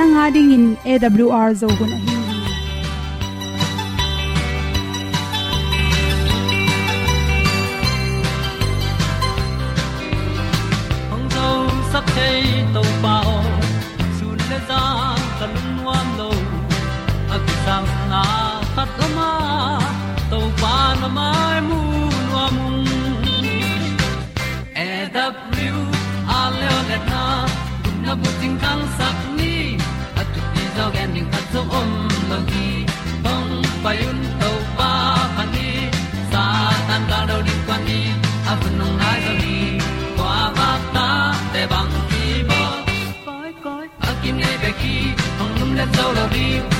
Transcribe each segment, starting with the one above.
Nanga ding in awr zo gun ahi hong zo sak chei to pao sun le za ta lun nuam lo a ki sam na khat o ma to pa na mai mu nuam e da pru a le o le na gun na bu ting kang sak hong lum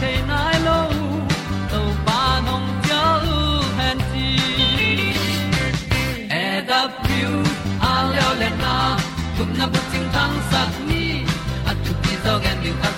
chiu the nai lo to pa nong pia u han ti e da piu a leo le na gup na bu chiu sat ni at tu pi zo gen ni at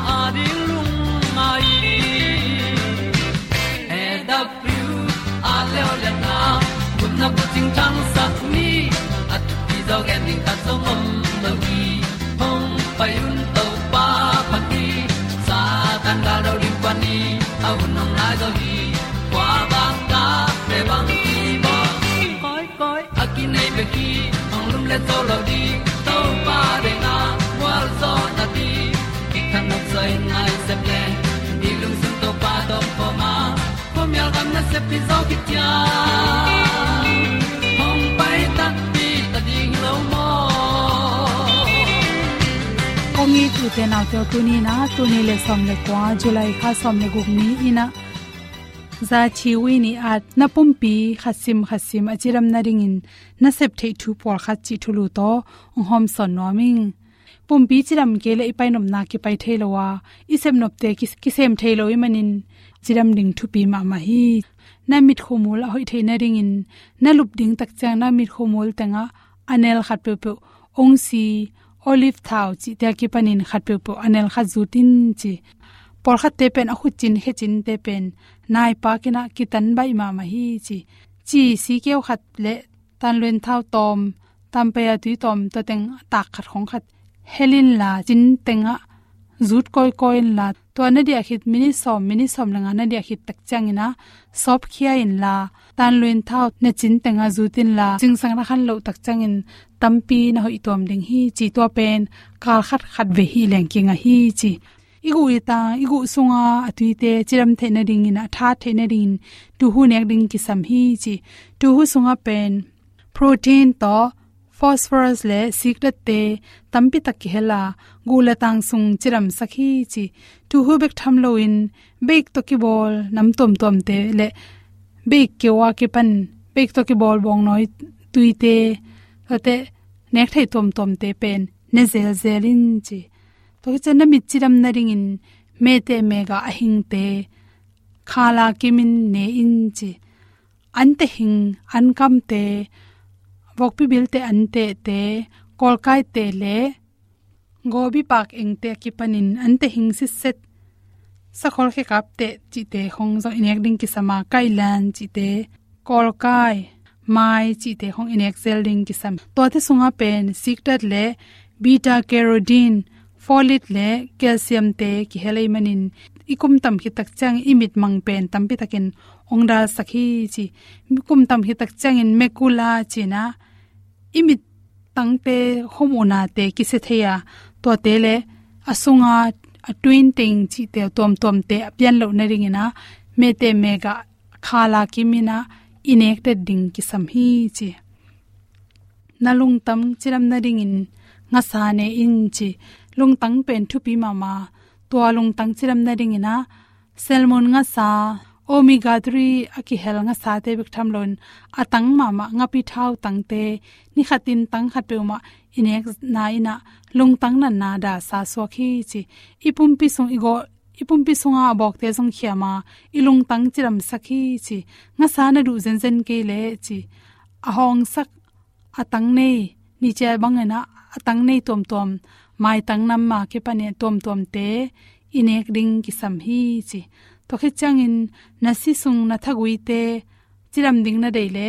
ting tang sat ni at ti dog ending ta song mom no gi hong pai un to pa pa ti. Sa tan da do ri pa ni. Au nong lai do gi kwa ba ta pe bang ti ba koi koi a ki nei be ki hong lum le to lo di to pa de na wa zo na ti ki kan no sai nai se ple ni lung sun to pa do po ma. Po mi al gam na se pi zo ki ti kongi tu te na tu ni na tu ni le som le kwa july kha som le gup ni ina za chi wi ni at na pum pi khasim khasim achiram na ring in na sep thei thu por khat chi thulu to hom son noming pum bi chiram ke le ipai nom na ki pai theilowa isem nop te ki sem thailo i manin chiram ding thu pi ma ma hi na mit khomul hoi theina ring in na lup ding tak chang na mit khomul tanga anel khat pe pe ong si olive thau, chi te ki panin khat pe po anel khat zutin chi. Por khat te pen a khu chin he chin te pen. Nai pa kina ki tan bai ma ma hi chi. Chi si keu khat le tan luen thau tom, tam pe a tui tom to teng tak khat khong khat. Helin la chin tenga zut koi koi la to na dia khit mini som mini som langa na dia khit tak chang ina. Sop khia in la, tan luin thau na chin tenga zutin la. Ching sang na khan lo tak chang in tampi na hoi tom ding hi chi to pen. Kal khat khat ve hi leng kinga hi chi. Igu ita, igu sunga atuite chiram theina ding ina, tha theina ding tu hu nek ding ki sam hi chi. Tu hu sunga pen. Protein to phosphorus le secret te tampi tak ki hela gula tang sung chiram sakhi chi tu hu bek tham lo in bek to ki bol nam tom tom te le bek ke wa ke pan bek to ki bol bong noi tuite te nek thai tom tom te pen ne zel zelin chi to chen na mit chiram na ring in me te me ga ahing te khala kimin ne in chi an te hing an kam te vok pi bil te an te te, kol te le gobi pak eng te ki panin an te hing si set. Sa khol khe kap te, chi te khong zo inek ding ki sama kai lan, chi te kolkai mai, chi te khong inek sel ding ki sam. To te sunga pen siktat le, beta carotene, folate le, calcium te ki helai manin. Ikum tam hi tak chang imit mang pen, tam pi takin ongda sakhi chi. Ikum tam hi tak chang in mekula china imit tangte homona te kise theya to te le asunga a twin ting chi te tom tom te apyan lo na ring ina, me te mega khala kimina, inek te ding ki sam hi chi. Nalung tam chiram na ring in nga sa ne in chi. Lung tang pen thu pi mama to lung tang chiram na ring ina, salmon nga sa omega 3 aki hel nga sa te bik tham lon atang mama nga pi thau tang te. Ni khatin tang khat pe ma inek na ina lung tang na na da sa so khi chi. Ipum pi sung igo, ipum pi sunga bok te song khiama ilung tang chiram sakhi chi. Nga sa na du zen zen ke le chi. Ahong sak atang nei. Ni che bang na atang nei tom tom. Mai tang nam ma ke pa ne tom tom te. Inek ding ki sam hi chi to khe changin nasi sung na thagui te chiram ding na deile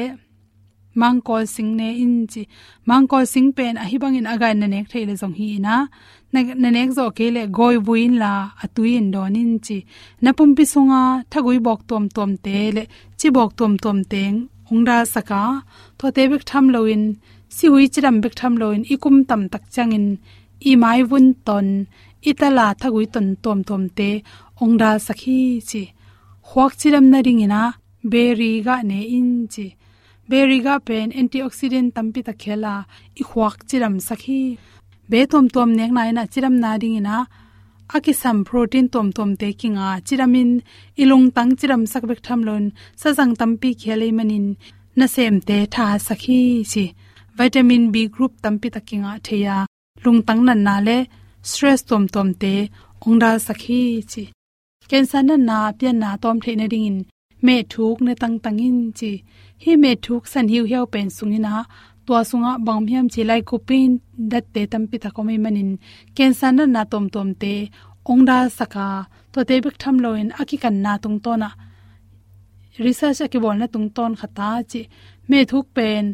mangkol sing ne in chi, mangkol sing pen a hibang in aga na nek theile jong hi na na nek zo ke le goi buin la atuin don in chi. Na pum pi sunga thagui bok tom tom te le, chi bok tom tom teng ongda saka. To te bek tham loin si hui chiram bek tham loin ikum tam tak changin i mai vun ton itala thagui ton tom tom te ongda sakhi chi. Huak chiram na ringina berry ga ne in chi. Berry ga pen antioxidant tampi ta khela i huak chiram sakhi. Be tom tom nek na ina chiram na ringina aki sam protein tom tom te kinga chiramin ilung tang chiram sakbek thamlon sajang tampi khele manin na sem te tha sakhi chi. Vitamin b group tampi takinga theya lungtang nan na le stress tom tom te ongda sakhi chi cancer na na pian na tom the na ring in me thuk ne tang tang in chi hi me thuk san hiu hiu pen sungina tua sunga bang hiam chi lai ko pin dat te tam pi ta ko mai manin cancer na na tom tom te ongda saka to te bik tham loin aki kan na tung to na research aki bol na tung ton khata chi me thuk pen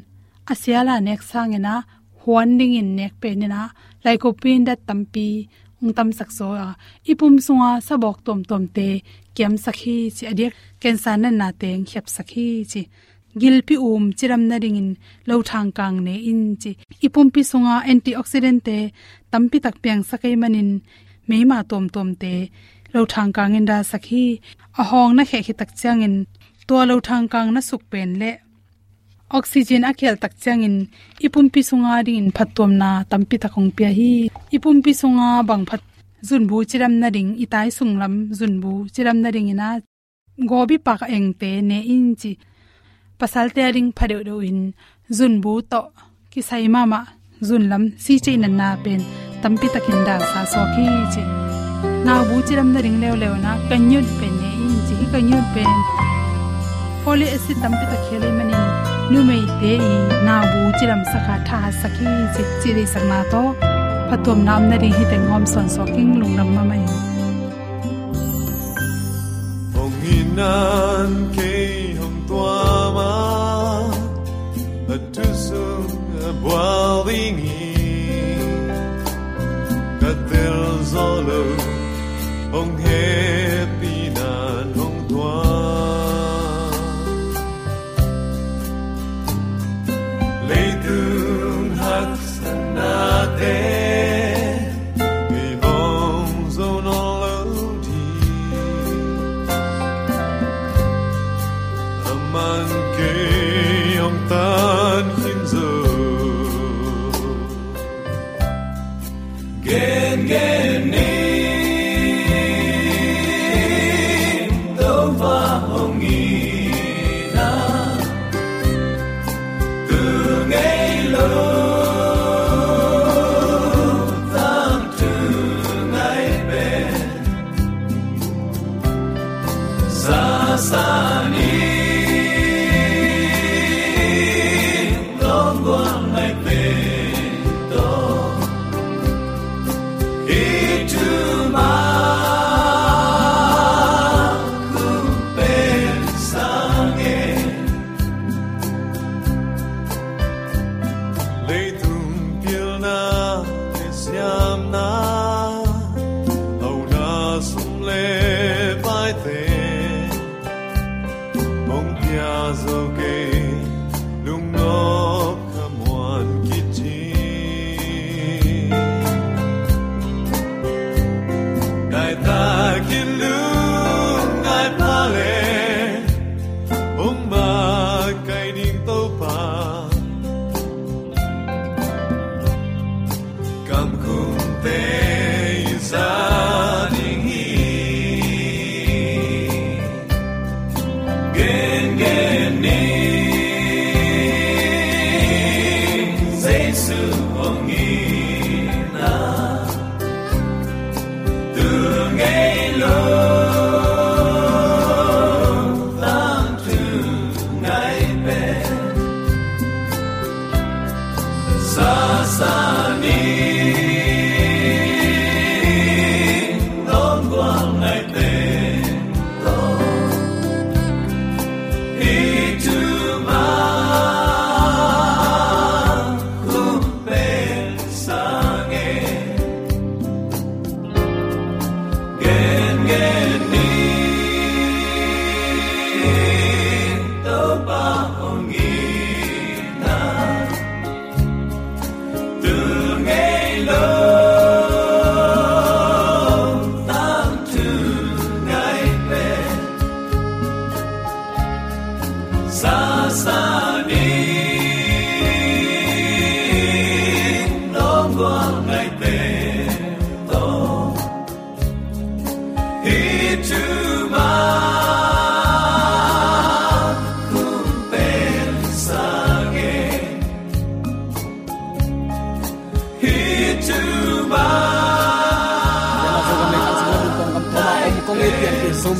asiala nek sangena huan ding in nek pe ni na, lai ko pin dat tampi ung tam sak so a ah, ipum sunga sabok tom tom te, kem sakhi chi adiek cancer na na teng, khep sakhi chi. Gilpi um chiram na ringin lo thang kang ne in chi. Ipum pi sunga antioxidant te tampi tak piang sakai manin meima tom tom te, lo thang kang in da sakhi a hong na khe khi tak changin to lo thang kang na suk pen le oxygen a khel tak changin. Ipumpi sunga ring phatom na tampi takong pia hi. Ipumpi sunga bang phat zun bu chiram na ring, itai sunglam zun bu chiram na ring ina. Gobi pak eng te ne in chi. Pasal te ring phare do in zun bu to ki sai mama zun lam si che na na pen. Tampi takin da sa so khi chi. Na bu chiram na ring lew lew na kanyut pen ne in chi. Kanyut pen. Folic acid tampi ta khele manin nu mei te i na bu chiram sakha tha sakhi chi chi ri sakna to phatom nam na ri hi teng hom son so king lung nam ma mai. Hong inan ke hong tua ma tu sung bwa ding katel zolo hong happy nan na te vì dâu lâu đi. Aman ông tan giờ. Gen gen mong pia zo ke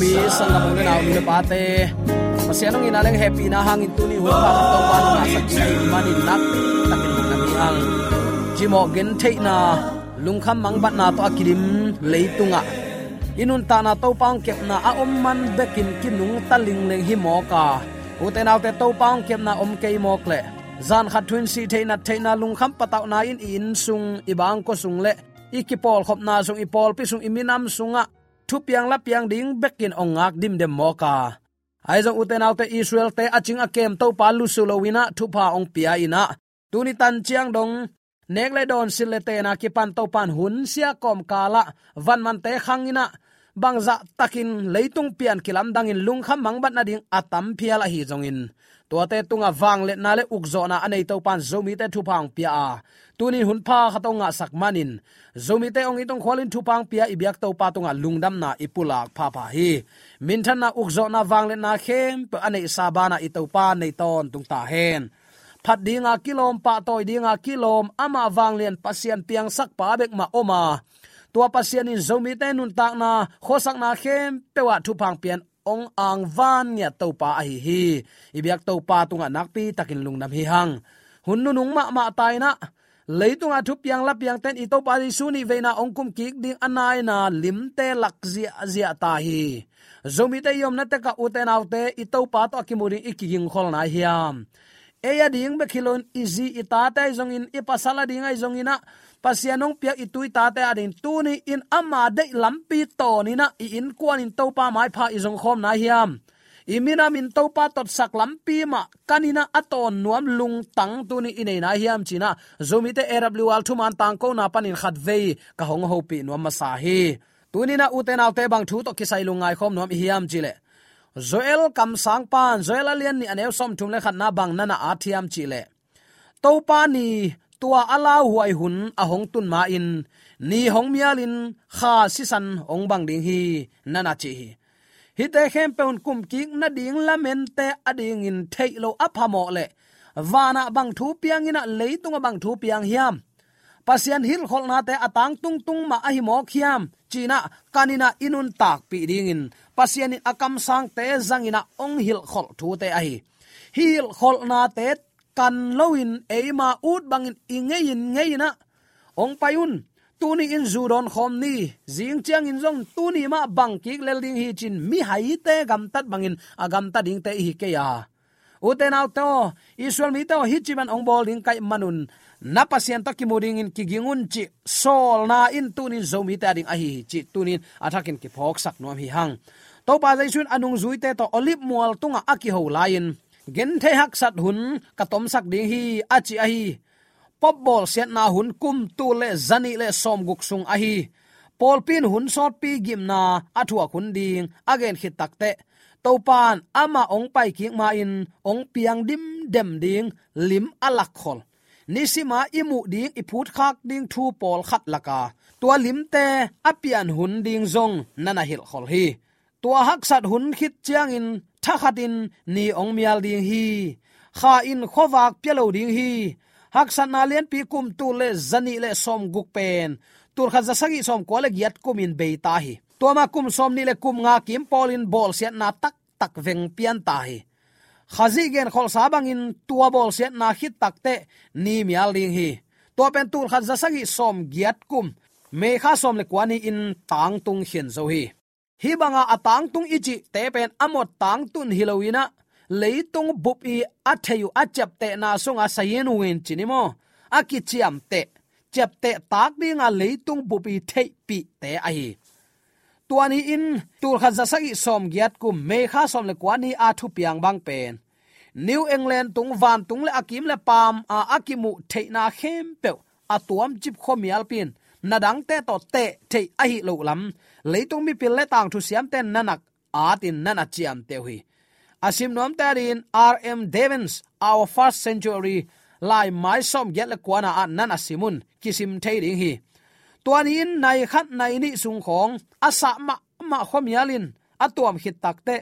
mi sang kam ne naw ni pa te pasianong inaleng happy na hangin tuni hu pa kam to pa na sa ki mani nak takin na mi ang jimo gen thei na lungkham mang bat na to akirim leitunga inun ta na to pang kep na a om man bekin kinung taling leng hi mo ka uten autte to pang kep na om kei mo le zan khat twin si theina theina lungkham pataw na in in sung ibang ko sung le. Ikipol khop na sung ipol pi sung iminam sunga thu piang la piang ding bekin ongak dim dem moka. Aizong uten autte israel te aching akem to pa lu sulowina thu pa ong pia ina tuni tan chiang dong nek le don sil le te na ki pan to pan hun, sia kom kala, van man te khangina bangza takin leitung pian kilam dangin lung kham mang bat na ding atam phiala hi zongin. To te tunga wang le na le ukzo na anei to pan zomi te thu pang pia a. Tunin hun pha khatonga sak manin. Zomi te ong itong kholin thu pang pia ibyak to pa tunga lungdam na ipulak pha pha hi. Min than na ukzo na wang le na khem pe anei sabana itau pa nei ton tung ta hen. Phat dinga kilom, pa toy dinga kilom, ama wang len pasien piang sak pa bek ma oma tua pasian in zomi te nun tak na khosak na khem pewa thu phang pian ong ang van nya to pa hi hi. Ibyak to pa tunga nakpi takin lungnam hi hang. Hun nu nung ma ma tai na leitung a thup yang lap yang ten i to pa ri su ni veina ong kum kik ding anai na lim te lak zia zia ta hi. Zomi te yom na te ka uten autte i to pa to akimuri ikiging khol na hiam eya ding be khilon izi ita ta zong in e ipasala ding ai zong ina. Pasianong piak itui ta te adin tu ni in ama de lampi to ni na, i in kwan in topa mai pha i khom na hiam. Imina min topa tot sak lampi ma, kanina aton nuam lung tang tu ni ine na hiam china. Zomi te erab liwal thu man tang ko na panin khat ve ka hong ho pi nuam ma sa hi. Tunina uten alte bang thu to kisai lungai khom nuam hiam chile zoel kam sang pan zoel alian ni aneu som thum le khat na bang nana athiam chile to pa ni tua ala huai hun a hong tun ma in. Ni hong mialin kha si san ong bang ding hi nana chi hi. Hi te khem peun kum ki na ding la men te ading in thei lo apha mo le. Wana bang thu piang ina leitung bang thu piang hiam pasian hil khol na te atang tung tung ma a hi mo khiam china, kanina inun tak pi ding in pasian in akam sang te zangina ong hil khol thu te a hi hil khol na te kan loin eima ut bangin ingein ngeina. Ong payun, tuni in zuron khom ni. Jing chiang in zong tuni ma bang ki lel ding hi chin mi hai te gam tat bangin agam ta ding te hi ke ya uten out to, israel mi to, hi chiman ong bol ding kai manun. Na pasien ta kimuring in kigingun chi sol na in tunin zomi ta ding ahi chi tunin athakin ki phok sak nom hi hang. To pa jaisun anung zui te to olip mual tunga aki ho lain. Gen the hak sat hun, ka tom sak ding hi achi ahi pop ball set na hun, kum tu le, zani le, som guk sung ahi hi. Hun, sot pi gim na athua khun ding again khit takte topan ama ong pai ki ma in ong piang dim dem ding lim alak khol nisima imu ding iput khak ding thu pol khat laka tua lim te apian hun ding zong nana hil khol hi tua hak sat hun khit chiang in tha khat in ni ong mial ding hi kha in khowak pialo ding hi hak san na len pi kum tu le zani le som guk pen tur kha zasagi som ko le giat kum in beita hi toma kum som ni le kum nga kim polin bol siat na tak tak veng pian ta hi. Khazi gen khol sabang in tua bol siat na hit takte ni mial ding hi. To pen tur kha zasagi som giat kum. Me kha som le kwani in tang tung hian zo hi. Hi banga atang tung ichi te pen amot tang tun hilowina leitung bup i atheyu achap te na sunga sayen win chinimo akichiam te. Chap te tak dinga leitung bupi thei pi te ai tuani in, tur kha zasagi som giat kum me kha som le kwani a thu piang bang pen. New england tung van tung le akim le pam a akimu theina khem pe atuam chip khomial pin. Nadang te to te te a hi lo lam. Leitung mi pil le tang thu siam ten nanak. Atin nana chiam te hui. Asim nom tarin rm devens, our first century, lai mai som get le kwana an nana simun. Kisim theiring hi tuan in nai khat nai ni sung khong asa ma ma khom yalin atuam hit takte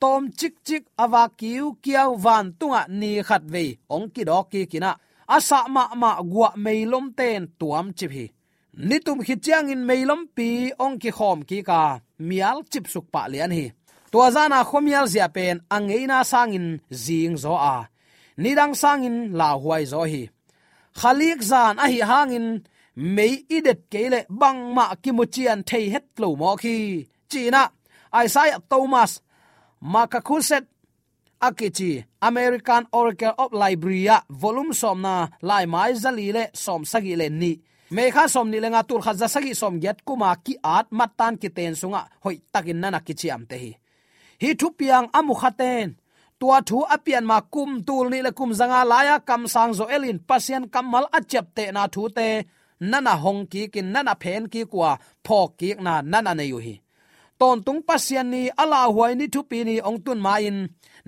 tom chik chik awa kiu kiau van tunga ni khat ve ong ki dok ki kina. Asa ma ma gwa meilom ten tuam chip hi. Nitum hi chiang in meilom pi ong ki khom ki ka. Mial chip suk pa lian hi. Tua zana khomial zia pen angeina sangin zing zo a. Nidang sangin la huai zo hi. Khalik zan a hi hangin mei idet kele bangma kimuchian thei het lo mo khi china isaiah thomas, makakuset akichi american oracle of liberia volume somna lai mai zali le som sagi le ni me kha som ni lenga tur kha za sagi som get kuma ki at matan ki ten sunga hoi takin nana ki chiam te hi. Hi thu piang amu khaten tua thu apian ma kum tul ni le kum zanga laya kam sang zo elin, pasien kamal achep te na thu te nana hong ki kin nana phen ki kwa phok ki na nana ne yu hi ton tung pasian ni ala huai ni thu pi ni ong tun ma in.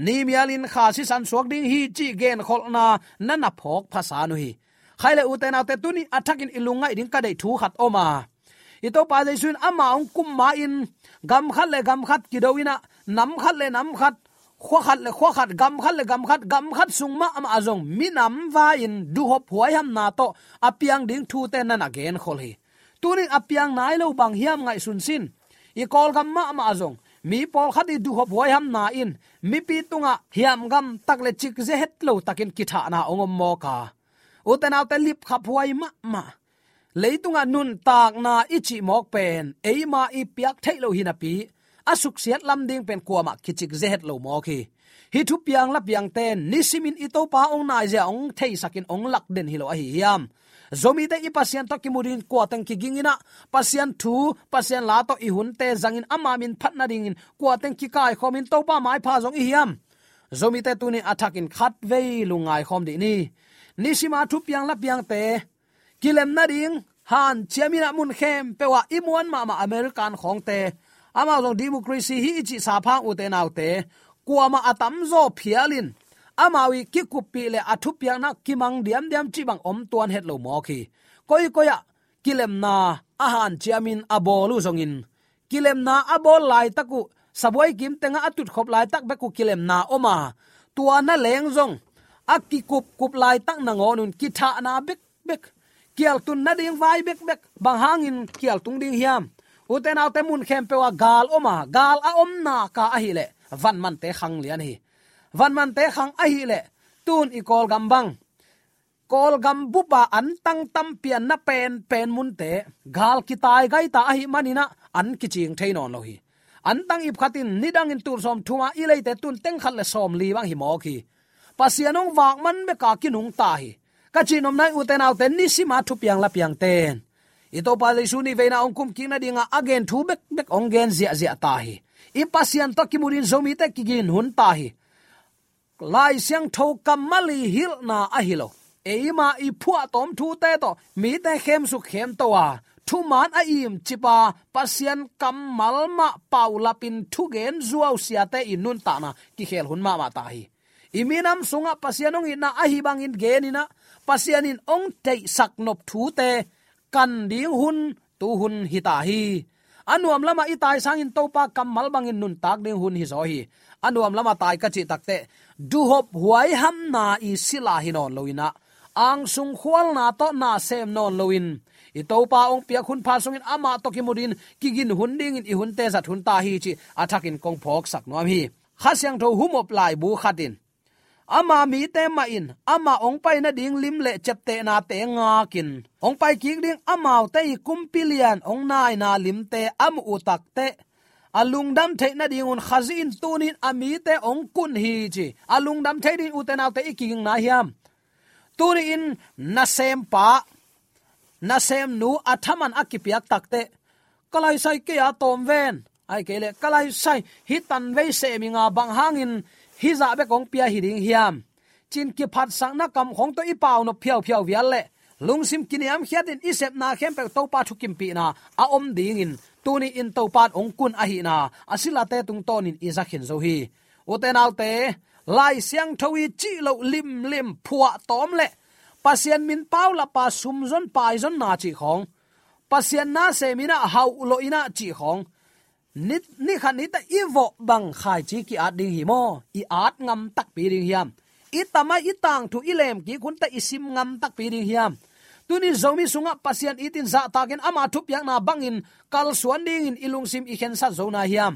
Ni mialin kha si san suak ding hi chi gen khol na nana phok phasa nu hi. Khaile uten ate tuni athakin ilunga iding ka dei thu khat oma. Ito pa jaisun ama ong kum ma in. Gam khat le gam khat ki doina nam khat le nam khat khwa khat le khwa khat gam khat le gam khat gam khat sung ma am azong. Minam va in du hop huai ham na to, apiang ding thu te nan again khol hi. Tunin apiang nai lo bang hiam ngai sun sin. I kol gam ma am azong. Mi pol khati du hop huai ham na in. Mi pi tunga hiam gam tak le chik ze het lo takin kitha na ongom mo ka. Uten aw te lip khap huai ma ma. Leitunga nun tak na ichi mok pen. Eima i piak thailo hinapi asuk siat lam ding pen kuama kichik zehet lo mo khi hi thu piang la piang ten nisimin ito pa ong na ja ong thei sakin ong lak den hilo a hi hiam zomi te i pasien to kimurin kwa tang ki gingina pasien thu pasien la to i hun te zangin ama min phatna ding in kwa tang ki kai khomin to pa mai pha zong i hiam zomi te tuni attack in khat ve lungai khom di ni nisima thu piang la piang te kilem na ding han chiamina mun khem pewa imuan ma ma american khong te ama long democracy hi chi sa phang u te nau te kuama atam zo phialin. Amawi ki kupi le athu piang na kimang diam diam chi bang om tuan het lo mo khi. Koi koya, kilem na ahan chiamin abolu zongin. Kilem na abol lai taku saboi kim tenga atut khop lai tak beku kilem na oma. Tua na leng zong. Akki kup kup lai tak na ngonun ki tha na bek bek. Kial tun na ding vai bek bek. Bang hangin kial tung ding hiam uten autte mun khem pewa gal oma. Gal a om na ka a hi le van man te khang lian hi. Van man te khang a hi le tun i kol gam bang kol gam ba an tang tam pian na pen pen mun te. Gal ki tai gai ta a hi manina an ki ching thein on lo hi. An tang ip khatin nidang in tur som thuma i leite tun teng khal le som li wang hi mo khi pasianong wak man be ka kinung ta hi. Ka chinom nai uten au ten ni sima thu piang la piang ten ito pa le suni ve na ong kum dinga again, thu bek bek ong gen zia zia ta hi i pasian to ki murin zomi te ki gin hun ta hi lai siang tho kamali hil na a hilo eima i phua tom thu te to, mi te khem su khem to wa. Thu man a im chipa pasian kam malma paulapin thu gen zuaw sia te inun ta na ki khel hun ma ma ta hi iminam sunga pasianong ina ahibangin hi genina pasianin ong te saknop thu te kan ding hun, tu hun hita hi. Anuam lama itai sangin topa kamal bangin nun tak ding hun hi zo hi. Anuam lama tai ka chi takte du hop huai ham na i sila hi non loina ang sung khwal na to na sem non loin i topa ong pia khun pha sungin ama to ki mudin kigin hun ding in i hun te sat hun ta hi chi. Athakin kong phok sak nom hi. Khasyang tho humop lai bu khatin ama mi te ma in, ama ong pai na ding lim le chep te na te nga kin. Ong pai ki ding ama te kum pilian ong nai na lim te am u tak te. Alung dam the na ding un khazin tunin ami te ong kun hi chi. Alung dam the din u te na te iking na hiam. Tuni in, na sem pa, na sem nu athaman akipiak takte kalai sai ke ya tom ven. Ai kele kalai sai hitan ve se mi nga bang hangin hi za be kong pia hi ding hiam. Chin ki phat sang na kam khong to i pau no phiao phiao vial le. Lungsim kiniam hiatin isep na khem pe to pa thukim pi na. A om ding in. Tuni in to pat ong kun a hi na. Asila te tung ton in izakhin zo hi. Uten alte lai siang thawi chi lo lim lim phua tom le. Pasien min pau la pa sum zon pai zon na chi khong. Pasien na se mina hau lo ina chi khong nit ni khan ita ivo bang khai chi ki at ding hi mo i at ngam tak pi ding hiam. I tama i tang thu ilem ki kun ta isim ngam tak pi ding hiam. Tuni zomi sunga pasian itin za takin ama thup yang na bangin kal suan ding in ilung sim i khen sa zona hiam.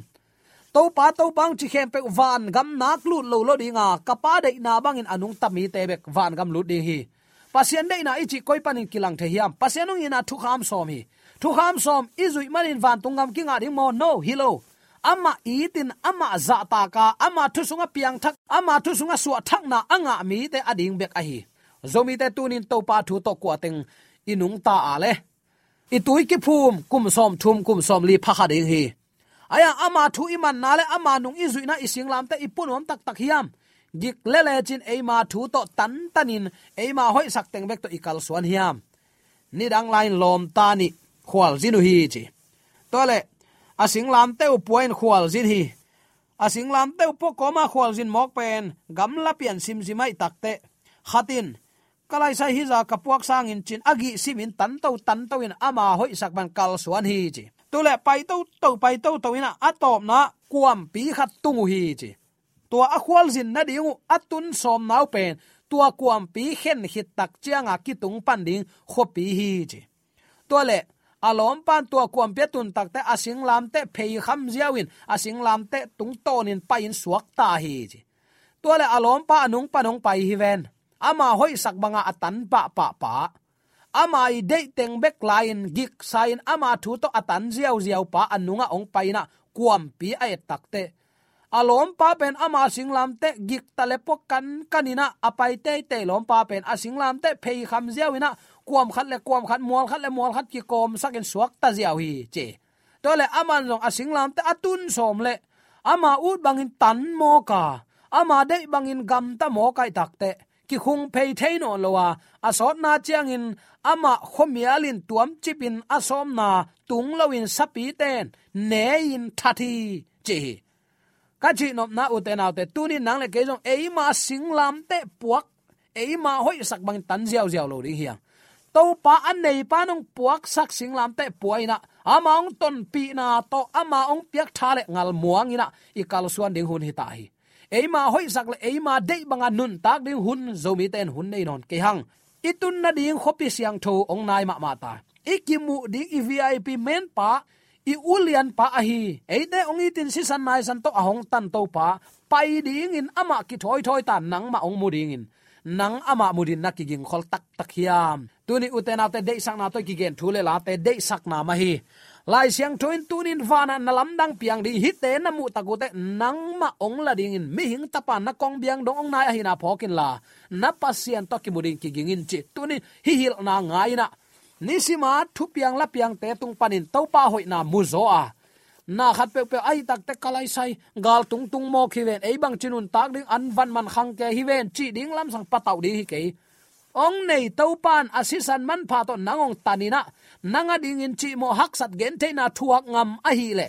To pa to bang chi khem pe van gam nak lut lo lo dinga kapa de na bangin anung tami te bek van gam lut ding hi. Pasien de na ichi koi panin kilang the hiam. Pasianung ina thu kham som hi thu kham som izui manin van tungam kinga ding mo no hilo ama itin ama za ta ka ama thu sunga piang thak ama thu sunga su thak na anga mi te ading bek a hi zomi te tunin to pa thu to kwa teng inung ta ale itui ki phum kum som thum kum som li pha kha ding hi aya ama thu iman na le ama nung izui na ising lam te ipunom tak tak hiam. Gik le le chin eima thu to tan tanin eima hoi sak teng bek to ikal suan hiam. Ni dang line lom ta ni khwal zin hi chi. Tole asing lam teu puain khwal zin hi. Asing lam teu po koma khwal zin mok pen, gam la pian sim simai takte khatin, kalai sai hi za kapuak sang in chin agi simin tan to tan to in ama hoi sak ban kal suan hi chi. Tole pai to to pai to to ina atop na kuam pi khat tungu hi chi. Tua akhwal zin na dingu atun som nau pen. Tua kuam pi khen hit tak chianga ki tung pan ding khopi hi chi. Tua alom pan tua kuam pe tun tak te asing lam te phei kham ziawin asing lam te tung ton in pa in suak ta hi chi. Tua le alom pa anung panong pai hi ven. Ama hoi sak banga atan pa pa pa. Ama i de teng bek lain gik sain ama thu to atan ziaw ziaw pa anunga ong paina kuam pi ai takte alom pa pen ama singlam te gik tale po kan kanina apai te te lom pa pen asinglam te phei kham ziawina kuam khat le kuam khat mual khat le mual khat ki kom sakin suak ta ziaw hi che to le aman jong asing à lam ta atun som le ama ut bangin tan mo ka ama de bangin gam ta mo kai takte ki khung phei thein on lowa asot à. à na chiang in ama khomialin tuam chipin asom na tung lawin sapi ten ne in thati che ka chi nop na uten autte tuni nang le ke jong ei ma singlam te puak ei ma hoi sak bang tan ziaw ziaw lo ri hiang to pa an nei pa nong puak sak singlam te puaina ama ong ton pi na to, ama ong piak thale ngal muang ina. I kal suan ding hun hita hi. Eima hoi sak le eima de banga nun tak ding hun zomi ten hun nei non ke hang. Itun na ding khopi siang tho, ong nai ma ma ta. Ikimu ding i vip men pa, i ulian pa a hi. Eite ong itin si san nai san to ahong tan to pa. Pai ding in ama ki thoi thoi tan nang ma ong mu ding in nang ama mudin na ki khol tak tak hiam. Tuni uten ate de sak na to kigen thule la te de sak na ma hi. Lai siang toin tunin vana na lamdang piang di hite na mu takute nang ma ong la ding in. Mi hing tapa na kong biang dong ong na hi na phokin la. Na pasien to ki mudin kiging in chi. Tuni hi hil na ngai na. Nisima thu piang la piang te tung panin topa hoi na mu zo a na khat pe pe ai tak te kalai sai, gal tung tung mo khi ven, ei bang chinun tak ding an van man khang ke hi ven, chi ding lam sang patau di hi ke. Ong nei to pan asisan man pha to nangong tanina nanga ding in chi mo hak sat gen te na thuak ngam a hi le.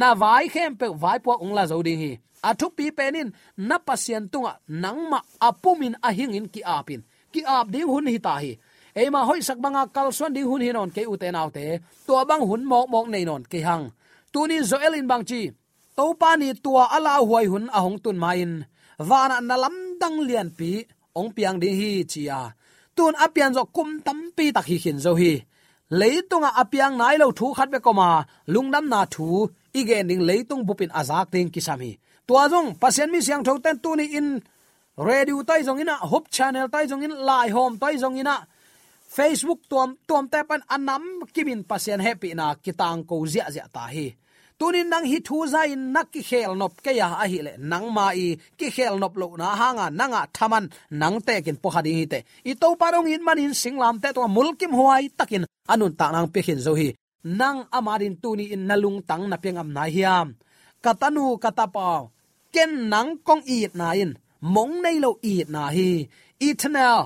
Na vai khem pe vai po ong la zo ding hi. A thu pi penin na pasien tunga nangma apumin a hing in ki apin. Ki ap ding hun hi ta hi. Eima hoi sak banga kal swan ding hun hi non ke u te te. To bang hun mok mok nei non ke hang tunin zo elin bang chi. To pa ni tua ala huai hun a hong tun main wana na lam dang lian pi, ong piang ding hi chia tun apian zo kum tam pi tak hi hin zo hi. Leitunga apiang nai lo thu khat be koma. Lungnam na thu igen ding leitung bupin azak ting kisami tua jong pasien mi siang tho ten tu ni in. Radio tai jong ina hop channel tai jong in, lai home tai jong ina facebook tuam tuam te pan anam, kimin pasien happy na kitang ko zia zia ta hi. Tunin nang hi thu za in nak ki khel nop ke ya a hi le nang ma i, ki khel nop lo na hanga nanga thaman, nang te kin po hadi hi te. I to parong in man in singlam te to mulkim huai takin, anun ta nang pe khin zo hi. Nang amarin tuni in nalung tang na pengam na hiam. Katanu katapa ken nang kong i na in, mong nei lo i na hi. Eternal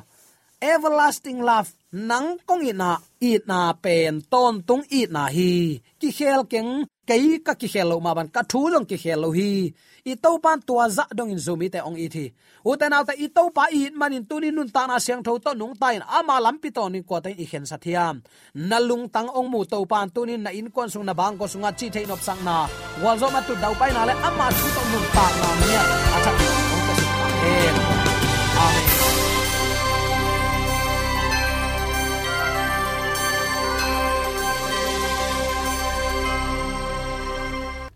everlasting love nang kong ina na na pen ton tung i na hi ki khel keng kei ka ki khelo ma ban ka thu long ki khelo hi i to pan tua dạ za dong in zumi te ong i thi u te na ta i to pa i man in tunin nun ta na siang tho to nung ta in ama à lam pi to ni ko te i khen sa thiam na lung tang ong mu to pan tunin na in kon sung na bang ko sunga chi thein op sang na wal zo ma tu dau pai na le ama thu to nun ta na nia a cha ong te si amen